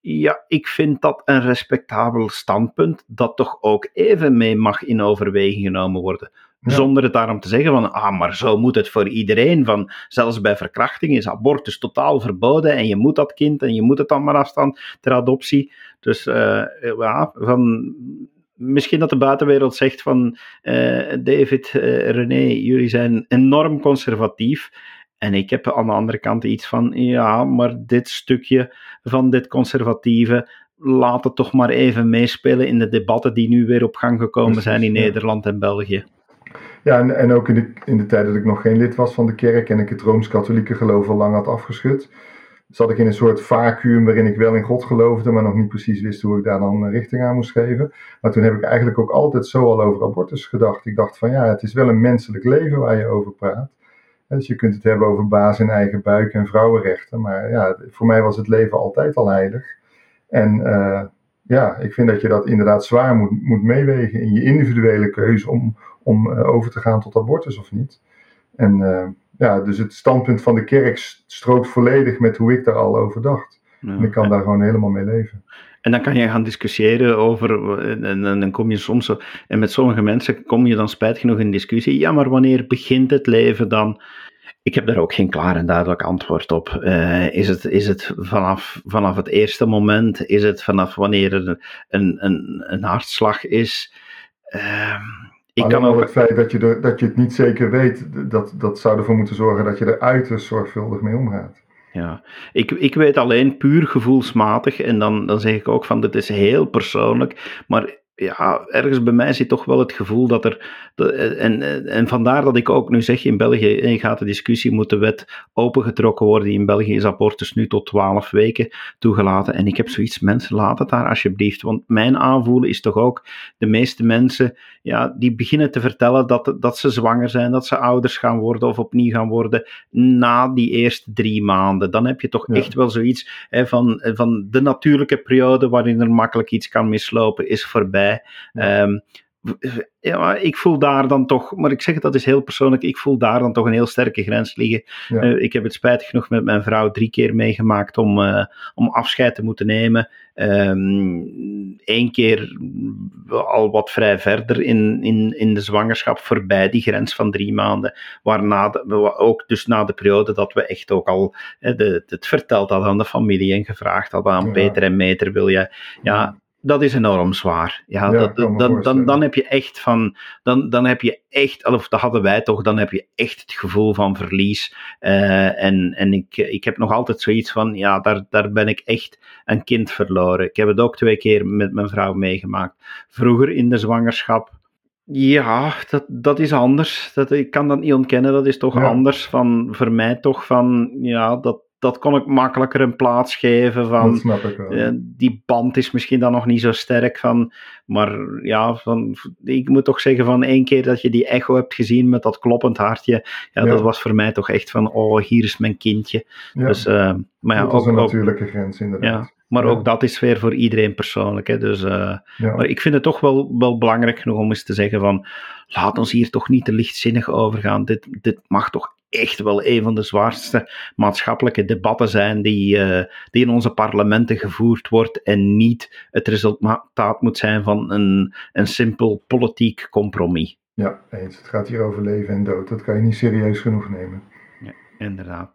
Ja, ik vind dat een respectabel standpunt dat toch ook even mee mag in overweging genomen worden. Zonder het daarom te zeggen van, ah, maar zo moet het voor iedereen. Van, zelfs bij verkrachting is abortus totaal verboden en je moet dat kind en je moet het dan maar afstaan ter adoptie. Dus uh, ja, van, misschien dat de buitenwereld zegt van, uh, David, uh, René, jullie zijn enorm conservatief. En ik heb aan de andere kant iets van, ja, maar dit stukje van dit conservatieve, laat het toch maar even meespelen in de debatten die nu weer op gang gekomen zijn in Nederland en België. Ja, en, en ook in de, in de tijd dat ik nog geen lid was van de kerk en ik het Rooms-Katholieke geloof al lang had afgeschud, zat ik in een soort vacuüm waarin ik wel in God geloofde, maar nog niet precies wist hoe ik daar dan richting aan moest geven. Maar toen heb ik eigenlijk ook altijd zo al over abortus gedacht. Ik dacht van ja, het is wel een menselijk leven waar je over praat. Dus je kunt het hebben over baas in eigen buik en vrouwenrechten. Maar ja, voor mij was het leven altijd al heilig. En uh, ja, ik vind dat je dat inderdaad zwaar moet, moet meewegen in je individuele keuze om, om uh, over te gaan tot abortus of niet. En ja, dus het standpunt van de kerk strookt volledig met hoe ik daar al over dacht. en ik kan daar gewoon helemaal mee leven. En dan kan je gaan discussiëren over, en, dan kom je soms en met sommige mensen kom je dan spijt genoeg in discussie, ja, maar wanneer begint het leven dan? Ik heb daar ook geen klaar en duidelijk antwoord op. Uh, is het, is het vanaf, vanaf het eerste moment? Is het vanaf wanneer er een, een, een hartslag is? Uh, ik kan ook... het feit dat je, er, dat je het niet zeker weet, dat, dat zou ervoor moeten zorgen dat je er uiterst zorgvuldig mee omgaat. Ja, ik, ik weet alleen puur gevoelsmatig, en dan, dan zeg ik ook van dit is heel persoonlijk, maar ja, ergens bij mij zit toch wel het gevoel dat er. En, en vandaar dat ik ook nu zeg: in België gaat de discussie, moet de wet opengetrokken worden. In België is abortus nu tot 12 weken toegelaten. En ik heb zoiets, mensen, laat het daar alsjeblieft. Want mijn aanvoelen is toch ook: de meeste mensen ja, die beginnen te vertellen dat, dat ze zwanger zijn, dat ze ouders gaan worden of opnieuw gaan worden na die eerste drie maanden. Dan heb je toch echt wel zoiets hè, van, van de natuurlijke periode waarin er makkelijk iets kan mislopen, is voorbij. Ehm, ja, ik voel daar dan toch, maar ik zeg het, dat is heel persoonlijk, ik voel daar dan toch een heel sterke grens liggen. Uh, ik heb het spijtig genoeg met mijn vrouw drie keer meegemaakt om, uh, om afscheid te moeten nemen. Eén ehm, keer al wat vrij verder in, in, in de zwangerschap, voorbij die grens van drie maanden. Waarna we ook dus na de periode dat we echt ook al de, het verteld hadden aan de familie en gevraagd hadden aan Peter en Meter, wil je, ja, dat is enorm zwaar. Ja, dat, dan, dan, dan heb je echt van, dan, dan heb je echt, of dat hadden wij toch, dan heb je echt het gevoel van verlies. Uh, en en ik, ik heb nog altijd zoiets van, ja, daar, daar ben ik echt een kind verloren. Ik heb het ook twee keer met mijn vrouw meegemaakt. Vroeger in de zwangerschap. Ja, dat, dat is anders. Dat, ik kan dat niet ontkennen. Dat is toch anders. Van, voor mij toch van, ja, dat, dat kon ik makkelijker een plaats geven. Van, uh, die band is misschien dan nog niet zo sterk. Van, maar ja, van, ik moet toch zeggen van één keer dat je die echo hebt gezien met dat kloppend hartje. Ja, dat was voor mij toch echt van, oh, hier is mijn kindje. Ja. Dus, uh, maar ja, dat was een natuurlijke grens inderdaad. Ja, maar ook dat is weer voor iedereen persoonlijk. Hè. Dus, uh, Maar ik vind het toch wel, wel belangrijk genoeg om eens te zeggen van, laat ons hier toch niet te lichtzinnig over gaan. Dit, dit mag toch echt wel een van de zwaarste maatschappelijke debatten zijn die, uh, die in onze parlementen gevoerd wordt en niet het resultaat moet zijn van een, een simpel politiek compromis. Ja, eens. Het gaat hier over leven en dood. Dat kan je niet serieus genoeg nemen. Ja, inderdaad.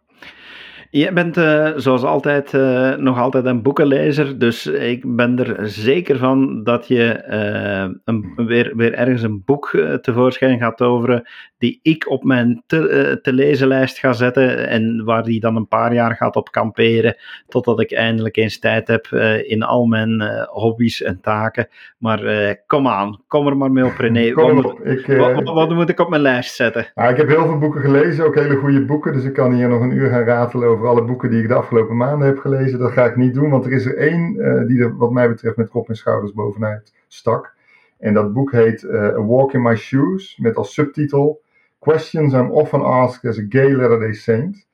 Je bent uh, zoals altijd uh, nog altijd een boekenlezer, dus ik ben er zeker van dat je uh, een, weer, weer ergens een boek tevoorschijn gaat toveren die ik op mijn te, te lezenlijst ga zetten en waar die dan een paar jaar gaat op kamperen totdat ik eindelijk eens tijd heb in al mijn hobby's en taken. Maar kom aan, kom er maar mee op René. Wat, op. Ik, wat, wat, moet ik op mijn lijst zetten? Nou, ik heb heel veel boeken gelezen, ook hele goede boeken, dus ik kan hier nog een uur gaan ratelen over alle boeken die ik de afgelopen maanden heb gelezen. Dat ga ik niet doen, want er is er één uh, die er wat mij betreft met kop en schouders bovenuit stak. En dat boek heet uh, A Walk in My Shoes, met als subtitel Questions I'm Often Asked as a Gay Latter-day Saint.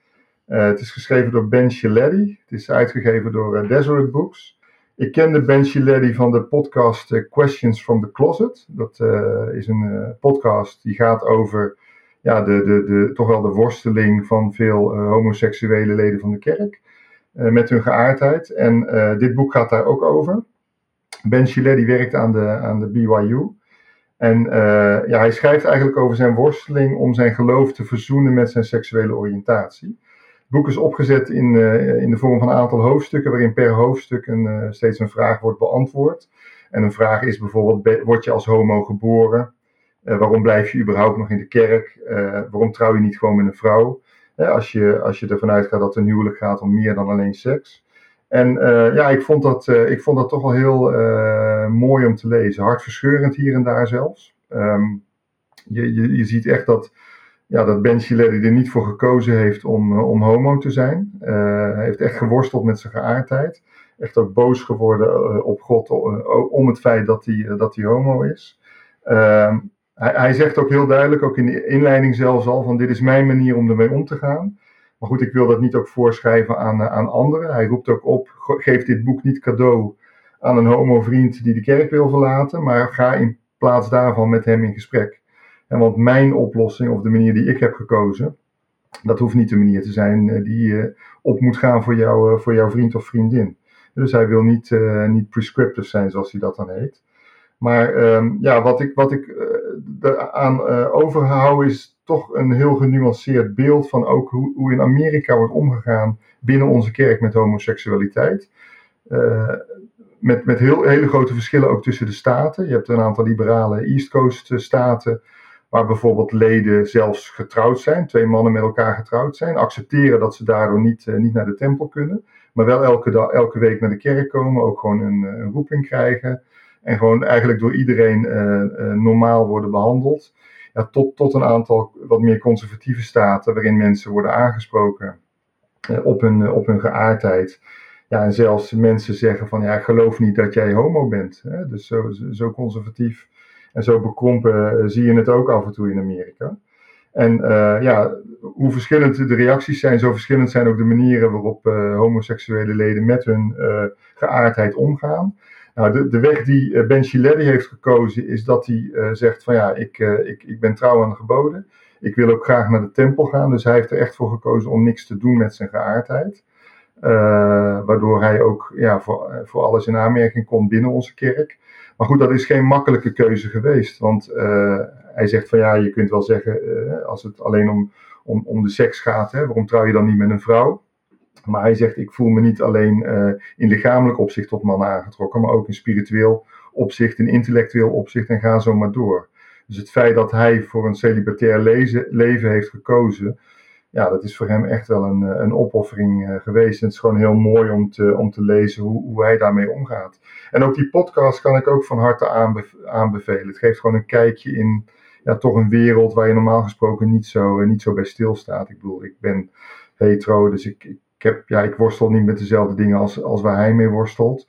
Uh, het is geschreven door Ben Chiletti. Het is uitgegeven door Deseret Books. Ik kende Ben Chiletti van de podcast Questions from the Closet. Dat is een podcast die gaat over ja, de, de, de, toch wel de worsteling van veel uh, homoseksuele leden van de kerk. Uh, met hun geaardheid. En uh, dit boek gaat daar ook over. Ben Chilet die werkt aan de, aan de BYU. En ja, hij schrijft eigenlijk over zijn worsteling om zijn geloof te verzoenen met zijn seksuele oriëntatie. Het boek is opgezet in, in de vorm van een aantal hoofdstukken, waarin per hoofdstuk een, steeds een vraag wordt beantwoord. En een vraag is bijvoorbeeld: word je als homo geboren? Uh, waarom blijf je überhaupt nog in de kerk? Uh, waarom trouw je niet gewoon met een vrouw? Uh, als, je, als je ervan uitgaat dat een huwelijk gaat om meer dan alleen seks. En ja, ik vond, dat, ik vond dat toch wel heel mooi om te lezen. Hartverscheurend hier en daar zelfs. Um, je, je, je ziet echt dat, ja, dat Ben Chiletti er niet voor gekozen heeft om, om homo te zijn. hij heeft echt geworsteld met zijn geaardheid. Echt ook boos geworden op God om het feit dat hij, dat hij homo is. Uh, hij, hij, zegt ook heel duidelijk, ook in de inleiding zelfs al, van dit is mijn manier om ermee om te gaan. Maar goed, ik wil dat niet ook voorschrijven aan, eh, aan anderen. Hij roept ook op, geef dit boek niet cadeau aan een homo-vriend die de kerk wil verlaten, maar ga in plaats daarvan met hem in gesprek. En want mijn oplossing, of de manier die ik heb gekozen, dat hoeft niet de manier te zijn eh, die uh, op moet gaan voor, jou, voor jouw vriend of vriendin. Dus hij wil niet, niet prescriptive zijn, zoals hij dat dan heet. Maar um, ja, wat ik, wat ik uh, aan uh, overhoud is toch een heel genuanceerd beeld van ook hoe, hoe in Amerika wordt omgegaan binnen onze kerk met homoseksualiteit. Uh, met, met heel, hele grote verschillen ook tussen de staten. Je hebt een aantal liberale East Coast staten waar bijvoorbeeld leden zelfs getrouwd zijn, twee mannen met elkaar getrouwd zijn, accepteren dat ze daardoor niet, niet naar de tempel kunnen, maar wel elke, elke week naar de kerk komen, ook gewoon een, een roeping krijgen. En gewoon eigenlijk door iedereen uh, uh, normaal worden behandeld. Ja, tot, tot een aantal wat meer conservatieve staten waarin mensen worden aangesproken uh, op, hun, op hun geaardheid. Ja, en zelfs mensen zeggen van ja, ik geloof niet dat jij homo bent. Hè? Dus zo, zo conservatief en zo bekrompen zie je het ook af en toe in Amerika. En ja, hoe verschillend de reacties zijn, zo verschillend zijn ook de manieren waarop homoseksuele leden met hun geaardheid omgaan. Nou, de, de weg die uh, Ben Chiletti heeft gekozen is dat hij uh, zegt van ja, ik, uh, ik, ik ben trouw aan de geboden. Ik wil ook graag naar de tempel gaan. Dus hij heeft er echt voor gekozen om niks te doen met zijn geaardheid. waardoor hij ook ja, voor, voor alles in aanmerking komt binnen onze kerk. Maar goed, dat is geen makkelijke keuze geweest. Want hij zegt van ja, je kunt wel zeggen, als het alleen om, om, om de seks gaat, hè, waarom trouw je dan niet met een vrouw? Maar hij zegt, ik voel me niet alleen uh, in lichamelijk opzicht tot mannen aangetrokken, maar ook in spiritueel opzicht, in intellectueel opzicht en ga zo maar door. Dus het feit dat hij voor een celibatair leven heeft gekozen, ja, dat is voor hem echt wel een, een opoffering uh, geweest. En het is gewoon heel mooi om te, om te lezen hoe, hoe hij daarmee omgaat. En ook die podcast kan ik ook van harte aanbe aanbevelen. Het geeft gewoon een kijkje in ja, toch een wereld waar je normaal gesproken niet zo, niet zo bij stilstaat. Ik bedoel, ik ben hetero, dus ik, heb, ja, ik worstel niet met dezelfde dingen als, als waar hij mee worstelt.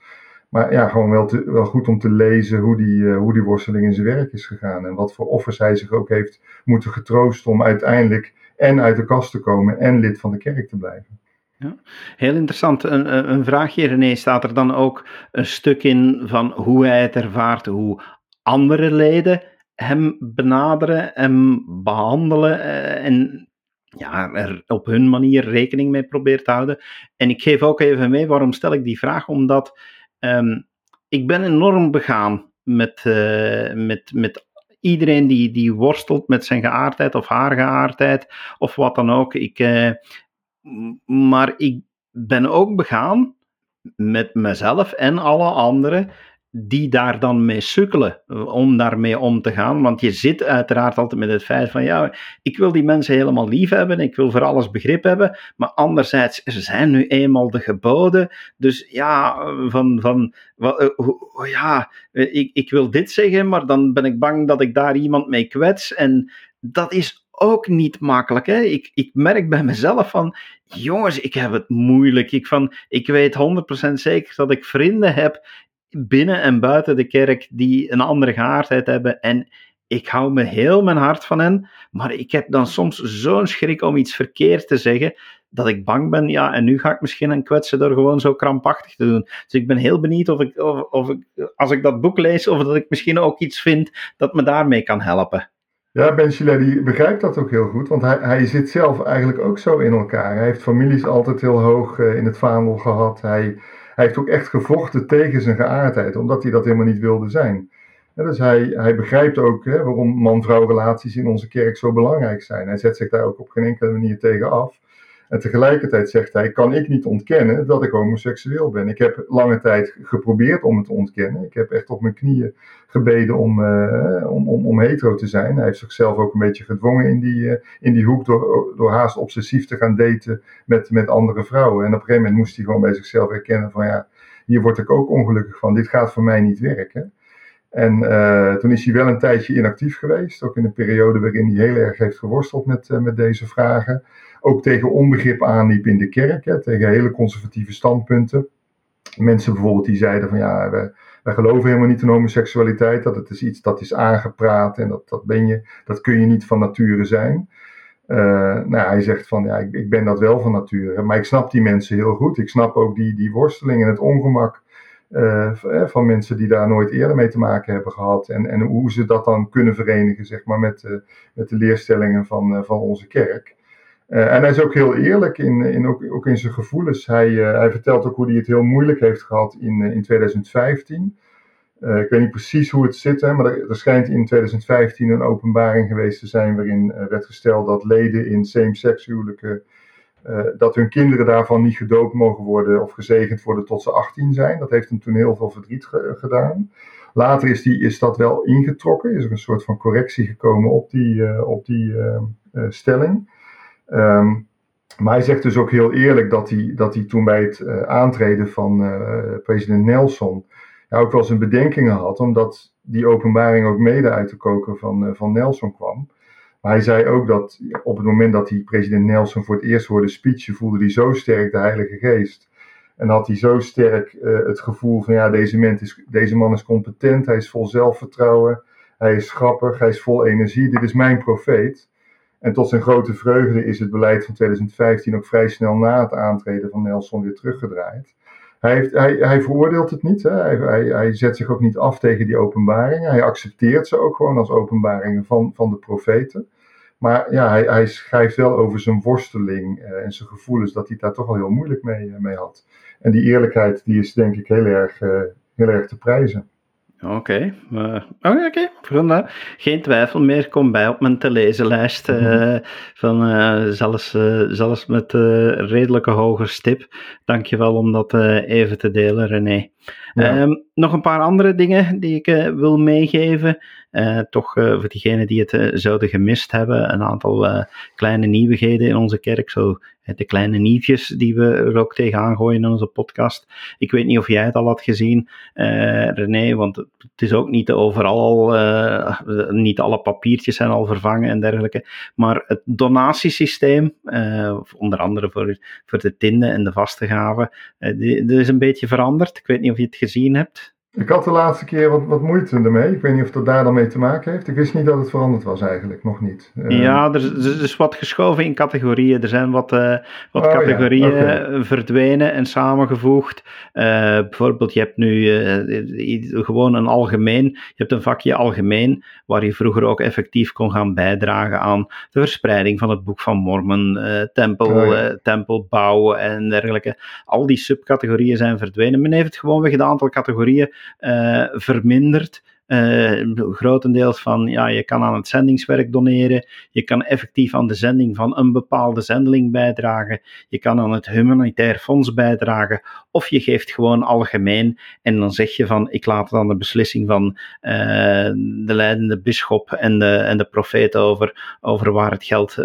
Maar ja, gewoon wel, wel goed om te lezen hoe die, uh, hoe die worsteling in zijn werk is gegaan. En wat voor offers hij zich ook heeft moeten getroosten om uiteindelijk en uit de kast te komen en lid van de kerk te blijven. Ja, heel interessant. Een, een vraagje, René. Staat er dan ook een stuk in van hoe hij het ervaart, hoe andere leden hem benaderen, hem behandelen eh, en ja, er op hun manier rekening mee probeert te houden. En ik geef ook even mee, waarom stel ik die vraag? Omdat um, ik ben enorm begaan met, uh, met, met iedereen die, die worstelt met zijn geaardheid of haar geaardheid of wat dan ook. Ik, uh, maar ik ben ook begaan met mezelf en alle anderen die daar dan mee sukkelen om daarmee om te gaan. Want je zit uiteraard altijd met het feit van ja, ik wil die mensen helemaal lief hebben, ik wil voor alles begrip hebben, maar anderzijds, er zijn nu eenmaal de geboden. Dus ja, van, van eh, ja, ik, ik wil dit zeggen, maar dan ben ik bang dat ik daar iemand mee kwets. En dat is ook niet makkelijk. Hè? Ik, ik merk bij mezelf van, jongens, ik heb het moeilijk. Ik, van, ik weet 100% zeker dat ik vrienden heb binnen en buiten de kerk die een andere geaardheid hebben. En ik hou me heel mijn hart van hen, maar ik heb dan soms zo'n schrik om iets verkeerd te zeggen, dat ik bang ben, ja, en nu ga ik misschien een kwetsen door gewoon zo krampachtig te doen. Dus ik ben heel benieuwd of ik, of, of ik, als ik dat boek lees, of dat ik misschien ook iets vind dat me daarmee kan helpen. Ja, Ben Schiller begrijpt dat ook heel goed, want hij, hij zit zelf eigenlijk ook zo in elkaar. Hij heeft families altijd heel hoog uh, in het vaandel gehad. Hij, hij heeft ook echt gevochten tegen zijn geaardheid, omdat hij dat helemaal niet wilde zijn. dus hij, hij begrijpt ook hè, waarom man-vrouw relaties in onze kerk zo belangrijk zijn. Hij zet zich daar ook op geen enkele manier tegen af. En tegelijkertijd zegt hij: kan ik niet ontkennen dat ik homoseksueel ben. Ik heb lange tijd geprobeerd om het te ontkennen. Ik heb echt op mijn knieën gebeden om, uh, om, om, hetero te zijn. Hij heeft zichzelf ook een beetje gedwongen in die, uh, in die hoek door, door haast obsessief te gaan daten met, met andere vrouwen. En op een gegeven moment moest hij gewoon bij zichzelf erkennen: van ja, hier word ik ook ongelukkig van. Dit gaat voor mij niet werken. En uh, toen is hij wel een tijdje inactief geweest, ook in een periode waarin hij heel erg heeft geworsteld met, uh, met deze vragen ook tegen onbegrip aanliep in de kerk, hè, tegen hele conservatieve standpunten. Mensen bijvoorbeeld die zeiden van ja, wij, wij geloven helemaal niet in homoseksualiteit, dat het is iets dat is aangepraat en dat, dat ben je, dat kun je niet van nature zijn. Uh, nou, hij zegt van ja, ik, ik, ben dat wel van nature, maar ik snap die mensen heel goed. Ik snap ook die, die worsteling en het ongemak uh, van mensen die daar nooit eerder mee te maken hebben gehad. En, en hoe ze dat dan kunnen verenigen, zeg maar, met, uh, met de leerstellingen van, van onze kerk. En hij is ook heel eerlijk in, in ook, ook, in zijn gevoelens. Hij, hij, vertelt ook hoe hij het heel moeilijk heeft gehad in, in 2015. ik weet niet precies hoe het zit, hè, maar er, er, schijnt in 2015 een openbaring geweest te zijn waarin werd gesteld dat leden in same-sex huwelijken, dat hun kinderen daarvan niet gedoopt mogen worden of gezegend worden tot ze 18 zijn. Dat heeft hem toen heel veel verdriet ge gedaan. Later is, die, is dat wel ingetrokken, is er een soort van correctie gekomen op die, op die stelling. Um, maar hij zegt dus ook heel eerlijk dat hij, dat hij toen bij het aantreden van president Nelson ja, ook wel zijn bedenkingen had, omdat die openbaring ook mede uit de koker van, van Nelson kwam. Hij zei ook dat op het moment dat hij president Nelson voor het eerst hoorde speechen, voelde hij zo sterk de Heilige Geest. En had hij zo sterk het gevoel van ja, deze man, is, deze man is competent, hij is vol zelfvertrouwen, hij is grappig, hij is vol energie, dit is mijn profeet. En tot zijn grote vreugde is het beleid van 2015 ook vrij snel na het aantreden van Nelson weer teruggedraaid. Hij, heeft, hij, hij veroordeelt het niet, hè. Hij, hij, hij, zet zich ook niet af tegen die openbaringen. Hij accepteert ze ook gewoon als openbaringen van, van de profeten. Maar ja, hij, hij schrijft wel over zijn worsteling eh, en zijn gevoelens dat hij daar toch wel heel moeilijk mee, eh, mee had. En die eerlijkheid die is denk ik heel erg, uh, heel erg te prijzen. Oké, okay. uh, oké, okay. geen twijfel meer. Kom bij op mijn te lezen lijst. Uh, van, uh, zelfs, zelfs met redelijke hoge stip. Dankjewel om dat even te delen, René. Um, nog een paar andere dingen die ik wil meegeven. toch voor diegenen die het zouden gemist hebben. Een aantal kleine nieuwigheden in onze kerk. Zo de kleine nieuwtjes die we er ook tegenaan gooien in onze podcast. Ik weet niet of jij het al had gezien, René, want het is ook niet overal, niet alle papiertjes zijn al vervangen en dergelijke. Maar het donatiesysteem, onder andere voor, voor de tinden en de vaste gaven, is een beetje veranderd. Ik weet niet of je het gezien hebt. Ik had de laatste keer wat, wat moeite ermee. Ik weet niet of dat daar dan mee te maken heeft. Ik wist niet dat het veranderd was eigenlijk, nog niet. Uh, ja, er is, er is, wat geschoven in categorieën. Er zijn wat, uh, wat oh, categorieën ja. okay. verdwenen en samengevoegd. Uh, bijvoorbeeld, je hebt nu gewoon een algemeen, je hebt een vakje algemeen, waar je vroeger ook effectief kon gaan bijdragen aan de verspreiding van het Boek van Mormon, tempel, oh, ja. tempelbouw en dergelijke. Al die subcategorieën zijn verdwenen. Men heeft het gewoonweg het aantal categorieën verminderd. uh, grotendeels van, ja, je kan aan het zendingswerk doneren, je kan effectief aan de zending van een bepaalde zendeling bijdragen, je kan aan het humanitair fonds bijdragen, of je geeft gewoon algemeen en dan zeg je van, ik laat aan de beslissing van uh, de leidende bisschop en de, en de profeet over, over waar het geld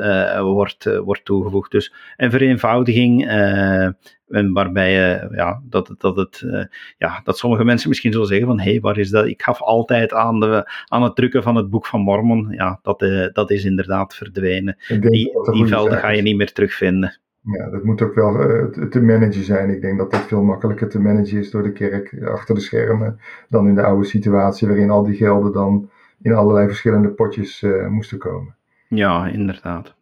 wordt, wordt toegevoegd. Dus een vereenvoudiging en waarbij ja, dat, dat, het, ja, dat sommige mensen misschien zullen zeggen van hé, hey, waar is dat? Ik gaf altijd aan, de, aan het drukken van het boek van Mormon. Ja, dat, dat is inderdaad verdwenen. Die, die velden ga je niet meer terugvinden. Ja, dat moet ook wel te managen zijn. Ik denk dat dat veel makkelijker te managen is door de kerk achter de schermen dan in de oude situatie waarin al die gelden dan in allerlei verschillende potjes moesten komen. Ja, inderdaad.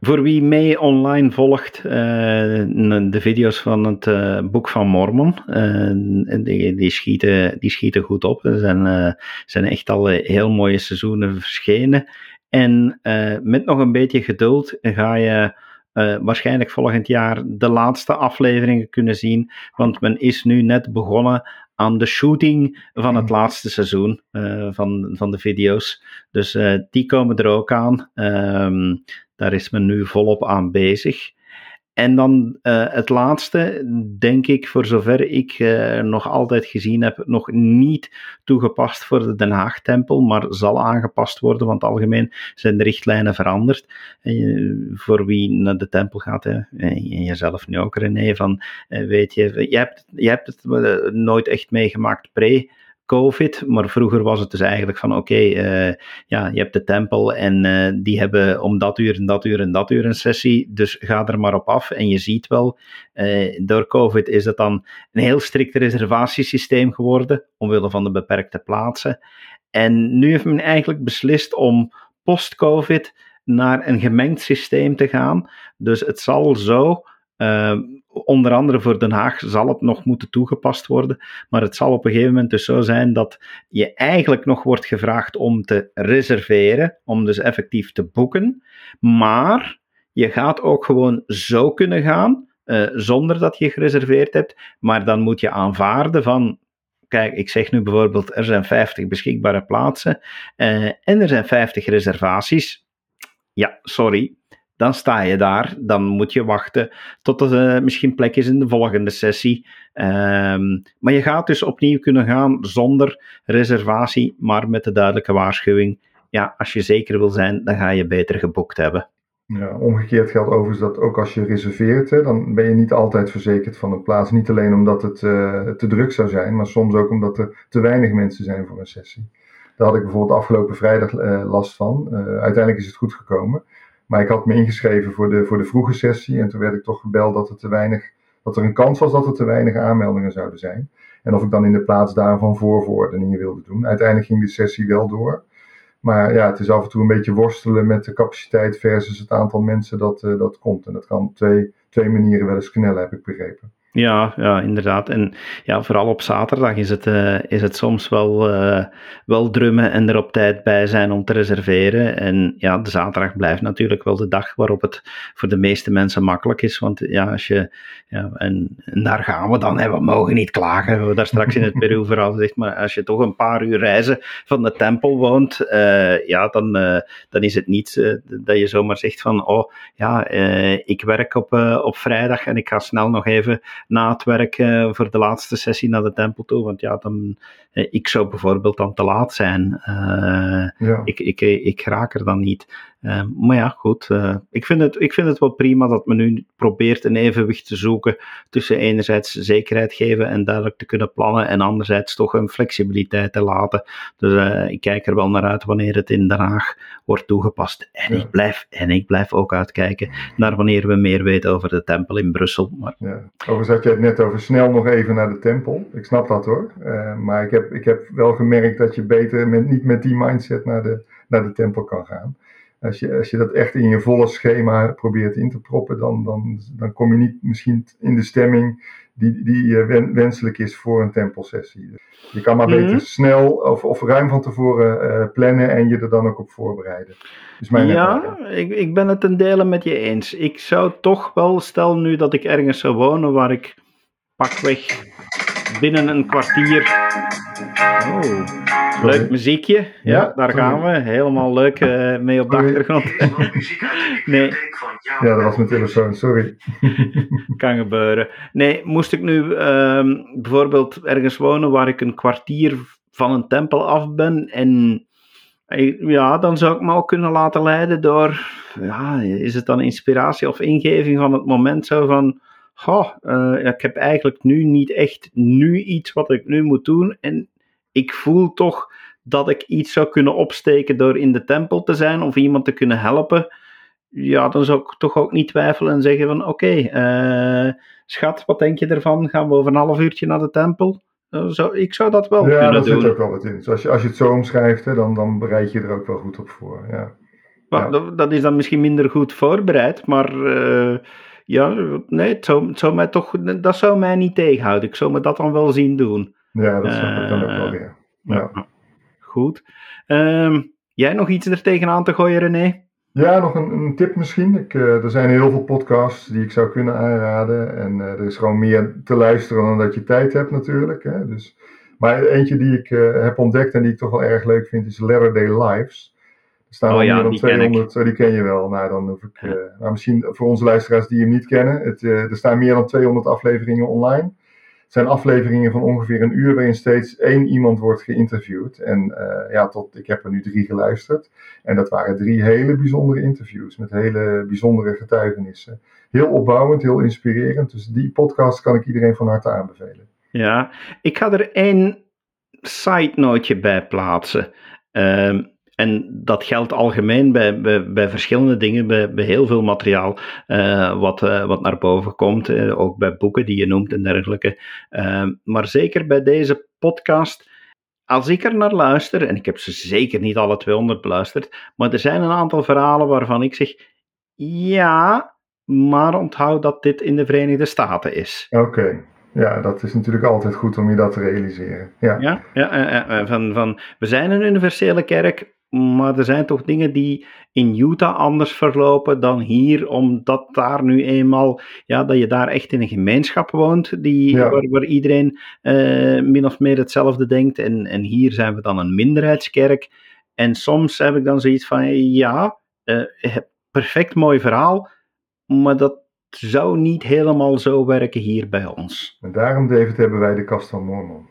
Voor wie mee online volgt, uh, de video's van het uh, Boek van Mormon, uh, die, die, schieten, die schieten goed op. Er zijn, zijn echt al heel mooie seizoenen verschenen. En met nog een beetje geduld ga je waarschijnlijk volgend jaar de laatste afleveringen kunnen zien. Want men is nu net begonnen aan de shooting van het hmm. laatste seizoen van, van de video's. Dus die komen er ook aan. Ehm, daar is men nu volop aan bezig. En dan uh, het laatste, denk ik, voor zover ik uh, nog altijd gezien heb, nog niet toegepast voor de Den Haag-tempel, maar zal aangepast worden, want algemeen zijn de richtlijnen veranderd. Voor wie naar de tempel gaat, hè, en jezelf nu ook, René, van, weet je, je hebt, je hebt het nooit echt meegemaakt pre- COVID, maar vroeger was het dus eigenlijk van oké, eh, ja, je hebt de tempel en uh, die hebben om dat uur en dat uur en dat uur een sessie, dus ga er maar op af. En je ziet wel, uh, door COVID is het dan een heel strikt reservatiesysteem geworden, omwille van de beperkte plaatsen. En nu heeft men eigenlijk beslist om post-COVID naar een gemengd systeem te gaan. Dus het zal zo onder andere voor Den Haag zal het nog moeten toegepast worden, maar het zal op een gegeven moment dus zo zijn dat je eigenlijk nog wordt gevraagd om te reserveren, om dus effectief te boeken, maar je gaat ook gewoon zo kunnen gaan, uh, zonder dat je gereserveerd hebt, maar dan moet je aanvaarden van kijk, ik zeg nu bijvoorbeeld, er zijn 50 beschikbare plaatsen uh, en er zijn 50 reservaties. Ja, sorry, dan sta je daar. Dan moet je wachten tot er uh, misschien plek is in de volgende sessie. Um, maar je gaat dus opnieuw kunnen gaan zonder reservatie, maar met de duidelijke waarschuwing. Ja, als je zeker wil zijn, dan ga je beter geboekt hebben. Ja, omgekeerd geldt overigens dat ook als je reserveert, hè, dan ben je niet altijd verzekerd van een plaats. Niet alleen omdat het uh, te druk zou zijn, maar soms ook omdat er te weinig mensen zijn voor een sessie. Daar had ik bijvoorbeeld afgelopen vrijdag uh, last van. Uiteindelijk is het goed gekomen. Maar ik had me ingeschreven voor de, voor de vroege sessie en toen werd ik toch gebeld dat er te weinig, dat er een kans was dat er te weinig aanmeldingen zouden zijn. En of ik dan in de plaats daarvan voorverordeningen wilde doen. Uiteindelijk ging de sessie wel door. Maar ja, het is af en toe een beetje worstelen met de capaciteit versus het aantal mensen dat, uh, dat komt. En dat kan op twee, twee manieren wel eens knellen, heb ik begrepen. Ja, ja, inderdaad. En ja, vooral op zaterdag is het, uh, is het soms wel, uh, wel drummen en er op tijd bij zijn om te reserveren. En ja, de zaterdag blijft natuurlijk wel de dag waarop het voor de meeste mensen makkelijk is. Want ja, als je, ja, en, en daar gaan we dan, hè, we mogen niet klagen, we hebben daar straks in het Peru vooral gezegd, maar als je toch een paar uur reizen van de tempel woont, uh, ja, dan, dan is het niet dat je zomaar zegt van, oh ja, ik werk op, op vrijdag en ik ga snel nog even na het werk uh, voor de laatste sessie naar de tempel toe. Want ja, dan, uh, ik zou bijvoorbeeld dan te laat zijn. Ja. ik, ik, ik raak er dan niet. Uh, maar ja, goed. Uh, ik, vind het, ik vind het wel prima dat men nu probeert een evenwicht te zoeken tussen enerzijds zekerheid geven en duidelijk te kunnen plannen en anderzijds toch een flexibiliteit te laten. Dus uh, ik kijk er wel naar uit wanneer het in Den Haag wordt toegepast. En, ja. ik, blijf, en ik blijf ook uitkijken naar wanneer we meer weten over de tempel in Brussel. Maar... Ja. Overigens had je het net over snel nog even naar de tempel. Ik snap dat hoor. maar ik heb, ik heb wel gemerkt dat je beter met, niet met die mindset naar de, naar de tempel kan gaan. Als je, als je dat echt in je volle schema probeert in te proppen, dan, dan, dan kom je niet misschien in de stemming die, die wenselijk is voor een tempelsessie. Je kan maar beter mm -hmm. snel of, of ruim van tevoren uh, plannen en je er dan ook op voorbereiden. Dus mijn ja, ik, ik ben het ten dele met je eens. Ik zou toch wel, stel nu dat ik ergens zou wonen waar ik pakweg binnen een kwartier Oh, leuk muziekje. Ja, Ja, daar sorry. gaan we. Helemaal leuk eh, mee op de achtergrond. nee, Ja, dat was mijn telefoon, sorry. kan gebeuren. Nee, moest ik nu ehm, bijvoorbeeld ergens wonen waar ik een kwartier van een tempel af ben en eh, ja, dan zou ik me ook kunnen laten leiden door, ja, is het dan inspiratie of ingeving van het moment zo van, goh, eh, ik heb eigenlijk nu niet echt nu iets wat ik nu moet doen en ik voel toch dat ik iets zou kunnen opsteken door in de tempel te zijn of iemand te kunnen helpen. Ja, dan zou ik toch ook niet twijfelen en zeggen van oké, eh, schat, wat denk je ervan? Gaan we over een half uurtje naar de tempel? Eh, Zo, ik zou dat wel Ja, kunnen daar doen. zit ook wel wat in. Dus als je, als je het zo omschrijft, hè, dan, dan bereid je er ook wel goed op voor. Ja. Maar Ja. dat, dat is dan misschien minder goed voorbereid, maar ja, nee, het zou, het zou mij toch, dat zou mij niet tegenhouden. Ik zou me dat dan wel zien doen. ja, dat snap ik dan ook wel Eh, weer. Ja. Goed. Ehm, jij nog iets er tegenaan te gooien, René? Ja, nog een, een tip misschien. Ik, eh, er zijn heel veel podcasts die ik zou kunnen aanraden. En eh, er is gewoon meer te luisteren dan dat je tijd hebt natuurlijk. Hè? Dus, maar eentje die ik heb ontdekt en die ik toch wel erg leuk vind is Latter-day Lives. Er staan Oh ja, meer dan die ken ik. 200, oh, die ken je wel. Nou, dan hoef ik, Ja. eh, nou, misschien voor onze luisteraars die hem niet kennen. Het, eh, er staan meer dan 200 afleveringen online. Het zijn afleveringen van ongeveer een uur waarin steeds één iemand wordt geïnterviewd. En eh, ja, tot, ik heb er nu drie geluisterd. En dat waren drie hele bijzondere interviews met hele bijzondere getuigenissen. Heel opbouwend, heel inspirerend. Dus die podcast kan ik iedereen van harte aanbevelen. Ja, ik ga er één side noteje bij plaatsen. Ehm, en dat geldt algemeen bij, bij, bij verschillende dingen, bij, bij heel veel materiaal eh, wat, eh, wat naar boven komt. eh, ook bij boeken die je noemt en dergelijke. Ehm, maar zeker bij deze podcast. Als ik er naar luister, en ik heb ze zeker niet alle 200 beluisterd, maar er zijn een aantal verhalen waarvan ik zeg: ja, maar onthoud dat dit in de Verenigde Staten is. Oké, ja, dat is natuurlijk altijd goed om je dat te realiseren. Ja, Ja, ja van, van, we zijn een universele kerk, maar er zijn toch dingen die in Utah anders verlopen dan hier, omdat daar nu eenmaal, ja, dat je daar echt in een gemeenschap woont, die, Ja. waar, waar iedereen eh, min of meer hetzelfde denkt. En, en hier zijn we dan een minderheidskerk. En soms heb ik dan zoiets van, ja, eh, perfect mooi verhaal, maar dat zou niet helemaal zo werken hier bij ons. en daarom, David, hebben wij de kast van Mormon.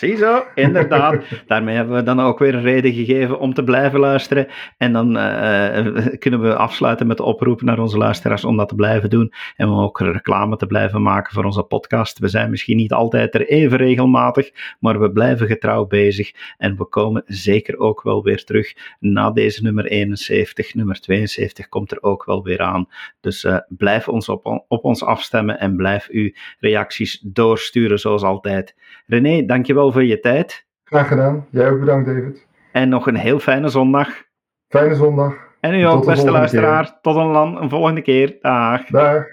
Ziezo, inderdaad. Daarmee hebben we dan ook weer een reden gegeven om te blijven luisteren. En dan eh, eh, kunnen we afsluiten met de oproep naar onze luisteraars om dat te blijven doen. En om ook reclame te blijven maken voor onze podcast. We zijn misschien niet altijd er even regelmatig, maar we blijven getrouw bezig. En we komen zeker ook wel weer terug na deze nummer 71. Nummer 72 komt er ook wel weer aan. Dus eh, blijf ons op, op ons afstemmen en blijf uw reacties doorsturen zoals altijd. René, dankjewel voor je tijd. Graag gedaan. Jij ook bedankt, David. En nog een heel fijne zondag. Fijne zondag. En u ook, beste keer. luisteraar. Tot een, een volgende keer. Dag. Dag.